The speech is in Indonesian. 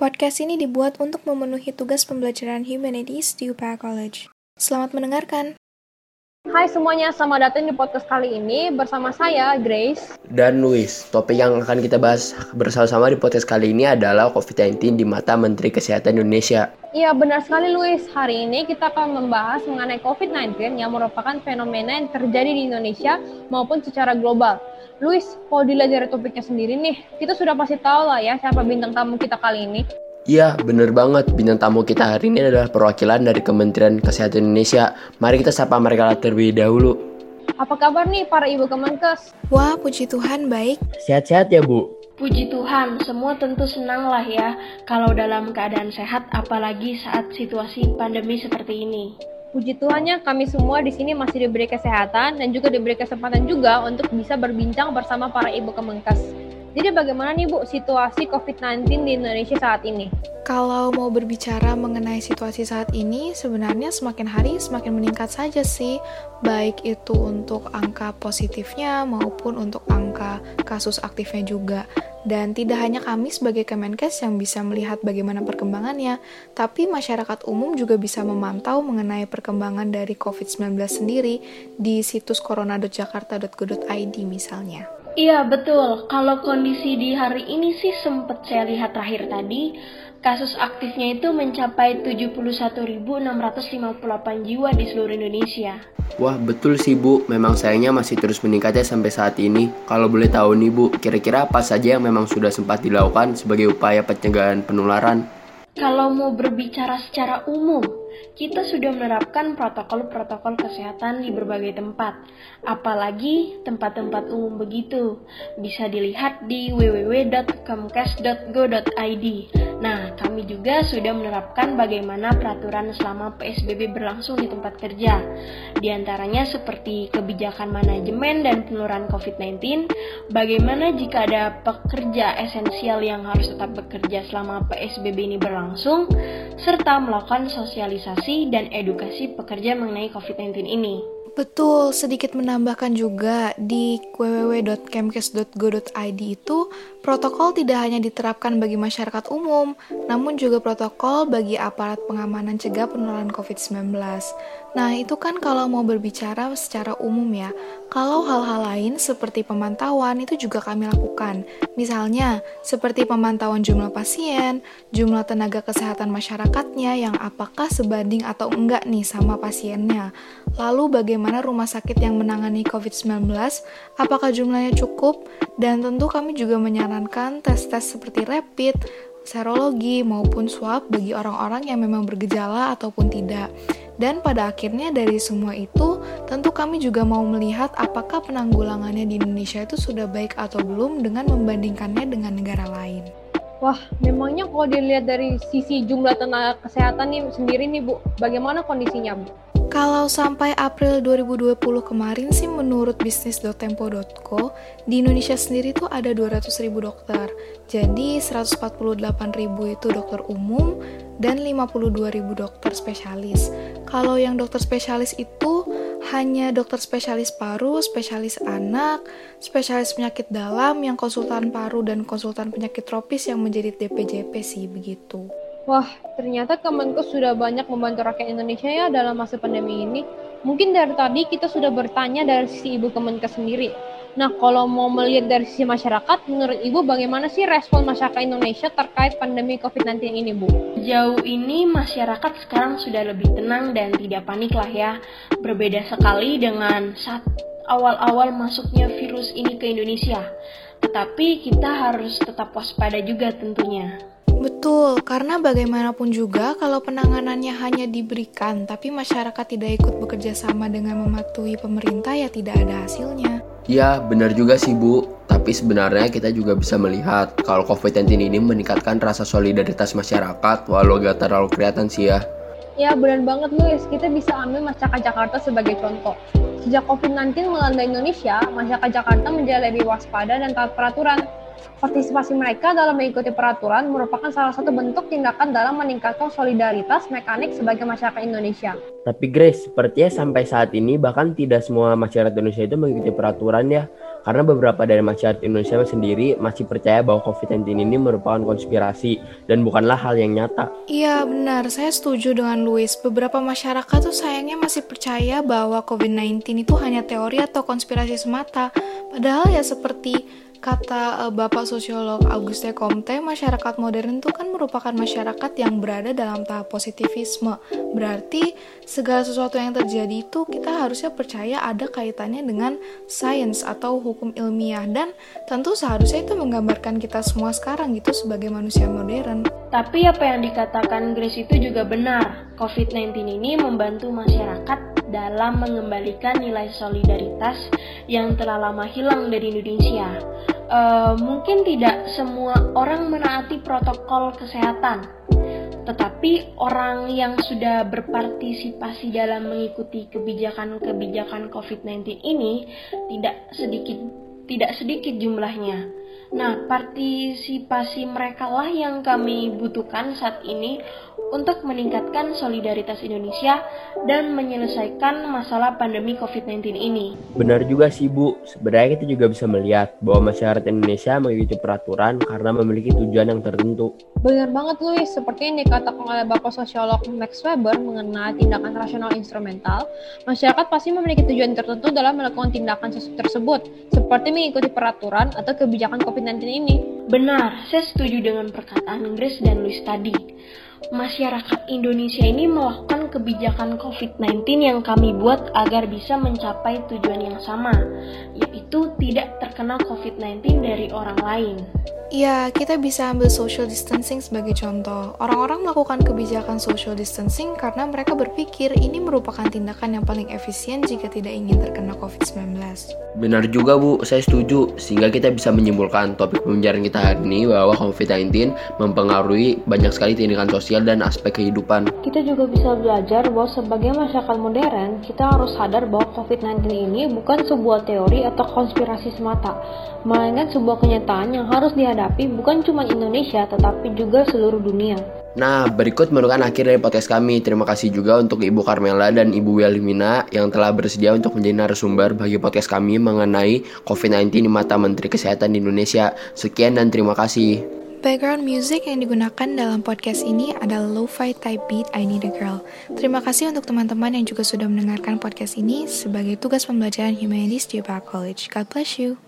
Podcast ini dibuat untuk memenuhi tugas pembelajaran Humanities di UPH College. Selamat mendengarkan. Hai semuanya, selamat datang di podcast kali ini bersama saya, Grace. Dan Luis, topik yang akan kita bahas bersama-sama di podcast kali ini adalah COVID-19 di mata Menteri Kesehatan Indonesia. Iya benar sekali Luis, hari ini kita akan membahas mengenai COVID-19 yang merupakan fenomena yang terjadi di Indonesia maupun secara global. Luis, kalau dilihat dari topiknya sendiri nih, kita sudah pasti tahu lah ya siapa bintang tamu kita kali ini. Iya, bener banget. Bintang tamu kita hari ini adalah perwakilan dari Kementerian Kesehatan Indonesia. Mari kita sapa mereka terlebih dahulu. Apa kabar nih para ibu Kemenkes? Wah, puji Tuhan baik. Sehat-sehat ya, Bu? Puji Tuhan, semua tentu senang lah ya kalau dalam keadaan sehat, apalagi saat situasi pandemi seperti ini. Puji Tuhannya kami semua di sini masih diberi kesehatan dan juga diberi kesempatan juga untuk bisa berbincang bersama para ibu Kemenkes. Jadi bagaimana nih Bu situasi COVID-19 di Indonesia saat ini? Kalau mau berbicara mengenai situasi saat ini, sebenarnya semakin hari semakin meningkat saja sih, baik itu untuk angka positifnya maupun untuk angka kasus aktifnya juga. Dan tidak hanya kami sebagai Kemenkes yang bisa melihat bagaimana perkembangannya, tapi masyarakat umum juga bisa memantau mengenai perkembangan dari COVID-19 sendiri di situs corona.jakarta.go.id misalnya. Iya betul, kalau kondisi di hari ini sih sempat saya lihat terakhir tadi, kasus aktifnya itu mencapai 71.658 jiwa di seluruh Indonesia. Wah betul sih Bu, memang sayangnya masih terus meningkat ya sampai saat ini. Kalau boleh tahu nih Bu, kira-kira apa saja yang memang sudah sempat dilakukan sebagai upaya pencegahan penularan? Kalau mau berbicara secara umum, kita sudah menerapkan protokol-protokol kesehatan di berbagai tempat, apalagi tempat-tempat umum begitu. Bisa dilihat di www.kemkes.go.id. Nah, kami juga sudah menerapkan bagaimana peraturan selama PSBB berlangsung di tempat kerja. Di antaranya seperti kebijakan manajemen dan penularan COVID-19, bagaimana jika ada pekerja esensial yang harus tetap bekerja selama PSBB ini berlangsung, serta melakukan sosialisasi dan edukasi pekerja mengenai COVID-19 ini. Betul, sedikit menambahkan juga di www.kemkes.go.id itu protokol tidak hanya diterapkan bagi masyarakat umum, namun juga protokol bagi aparat pengamanan cegah penularan COVID-19. Nah, itu kan kalau mau berbicara secara umum ya. Kalau hal-hal lain seperti pemantauan itu juga kami lakukan. Misalnya, seperti pemantauan jumlah pasien, jumlah tenaga kesehatan masyarakatnya yang apakah sebanding atau enggak nih sama pasiennya. Lalu bagaimana rumah sakit yang menangani COVID-19, apakah jumlahnya cukup? Dan tentu kami juga menyarankan tes-tes seperti rapid, serologi maupun swab bagi orang-orang yang memang bergejala ataupun tidak. Dan pada akhirnya dari semua itu, tentu kami juga mau melihat apakah penanggulangannya di Indonesia itu sudah baik atau belum dengan membandingkannya dengan negara lain. Wah, memangnya kalau dilihat dari sisi jumlah tenaga kesehatan nih sendiri nih Bu, bagaimana kondisinya Bu? Kalau sampai April 2020 kemarin sih menurut bisnis.tempo.co di Indonesia sendiri tuh ada 200 ribu dokter. Jadi 148 ribu itu dokter umum dan 52 ribu dokter spesialis. Kalau yang dokter spesialis itu hanya dokter spesialis paru, spesialis anak, spesialis penyakit dalam yang konsultan paru dan konsultan penyakit tropis yang menjadi DPJP sih begitu. Wah, ternyata Kemenkes sudah banyak membantu rakyat Indonesia ya dalam masa pandemi ini. Mungkin dari tadi kita sudah bertanya dari sisi Ibu Kemenkes sendiri. Nah, kalau mau melihat dari sisi masyarakat, menurut Ibu bagaimana sih respon masyarakat Indonesia terkait pandemi COVID-19 ini, Bu? Jauh ini masyarakat sekarang sudah lebih tenang dan tidak panik lah ya. Berbeda sekali dengan saat awal-awal masuknya virus ini ke Indonesia. Tetapi kita harus tetap waspada juga tentunya. Betul, karena bagaimanapun juga kalau penanganannya hanya diberikan tapi masyarakat tidak ikut bekerja sama dengan mematuhi pemerintah ya tidak ada hasilnya. Ya, benar juga sih Bu. Tapi sebenarnya kita juga bisa melihat kalau COVID-19 ini meningkatkan rasa solidaritas masyarakat walau gak terlalu kelihatan sih ya. Ya benar banget Luis, kita bisa ambil masyarakat Jakarta sebagai contoh. Sejak COVID-19 melanda Indonesia, masyarakat Jakarta menjadi lebih waspada dan taat peraturan Partisipasi mereka dalam mengikuti peraturan merupakan salah satu bentuk tindakan dalam meningkatkan solidaritas mekanik sebagai masyarakat Indonesia. Tapi Grace, sepertinya sampai saat ini bahkan tidak semua masyarakat Indonesia itu mengikuti peraturan ya. Karena beberapa dari masyarakat Indonesia sendiri masih percaya bahwa COVID-19 ini merupakan konspirasi dan bukanlah hal yang nyata. Iya benar, saya setuju dengan Louis. Beberapa masyarakat tuh sayangnya masih percaya bahwa COVID-19 itu hanya teori atau konspirasi semata. Padahal ya seperti kata uh, Bapak Sosiolog Auguste Comte, masyarakat modern itu kan merupakan masyarakat yang berada dalam tahap positivisme. Berarti segala sesuatu yang terjadi itu kita harusnya percaya ada kaitannya dengan sains atau hukum ilmiah dan tentu seharusnya itu menggambarkan kita semua sekarang gitu sebagai manusia modern. Tapi apa yang dikatakan Grace itu juga benar. COVID-19 ini membantu masyarakat dalam mengembalikan nilai solidaritas yang telah lama hilang dari Indonesia. Uh, mungkin tidak semua orang menaati protokol kesehatan, tetapi orang yang sudah berpartisipasi dalam mengikuti kebijakan-kebijakan COVID-19 ini tidak sedikit tidak sedikit jumlahnya. Nah, partisipasi mereka lah yang kami butuhkan saat ini untuk meningkatkan solidaritas Indonesia dan menyelesaikan masalah pandemi COVID-19 ini. Benar juga sih Bu, sebenarnya kita juga bisa melihat bahwa masyarakat Indonesia mengikuti peraturan karena memiliki tujuan yang tertentu. Benar banget Luis, seperti yang dikatakan oleh Bapak Sosiolog Max Weber mengenai tindakan rasional instrumental, masyarakat pasti memiliki tujuan tertentu dalam melakukan tindakan tersebut, seperti mengikuti peraturan atau kebijakan COVID-19 ini. Benar, saya setuju dengan perkataan Inggris dan Luis tadi masyarakat Indonesia ini melakukan kebijakan COVID-19 yang kami buat agar bisa mencapai tujuan yang sama, yaitu tidak terkena COVID-19 dari orang lain. Ya, kita bisa ambil social distancing sebagai contoh. Orang-orang melakukan kebijakan social distancing karena mereka berpikir ini merupakan tindakan yang paling efisien jika tidak ingin terkena COVID-19. Benar juga Bu, saya setuju. Sehingga kita bisa menyimpulkan topik pembelajaran kita hari ini bahwa COVID-19 mempengaruhi banyak sekali tindakan sosial dan aspek kehidupan. Kita juga bisa belajar bahwa sebagai masyarakat modern, kita harus sadar bahwa COVID-19 ini bukan sebuah teori atau konspirasi semata, melainkan sebuah kenyataan yang harus dihadapi dihadapi bukan cuma Indonesia tetapi juga seluruh dunia. Nah, berikut merupakan akhir dari podcast kami. Terima kasih juga untuk Ibu Carmela dan Ibu Wilmina yang telah bersedia untuk menjadi narasumber bagi podcast kami mengenai COVID-19 di mata Menteri Kesehatan di Indonesia. Sekian dan terima kasih. Background music yang digunakan dalam podcast ini adalah lo-fi type beat I Need a Girl. Terima kasih untuk teman-teman yang juga sudah mendengarkan podcast ini sebagai tugas pembelajaran Humanities di Back College. God bless you.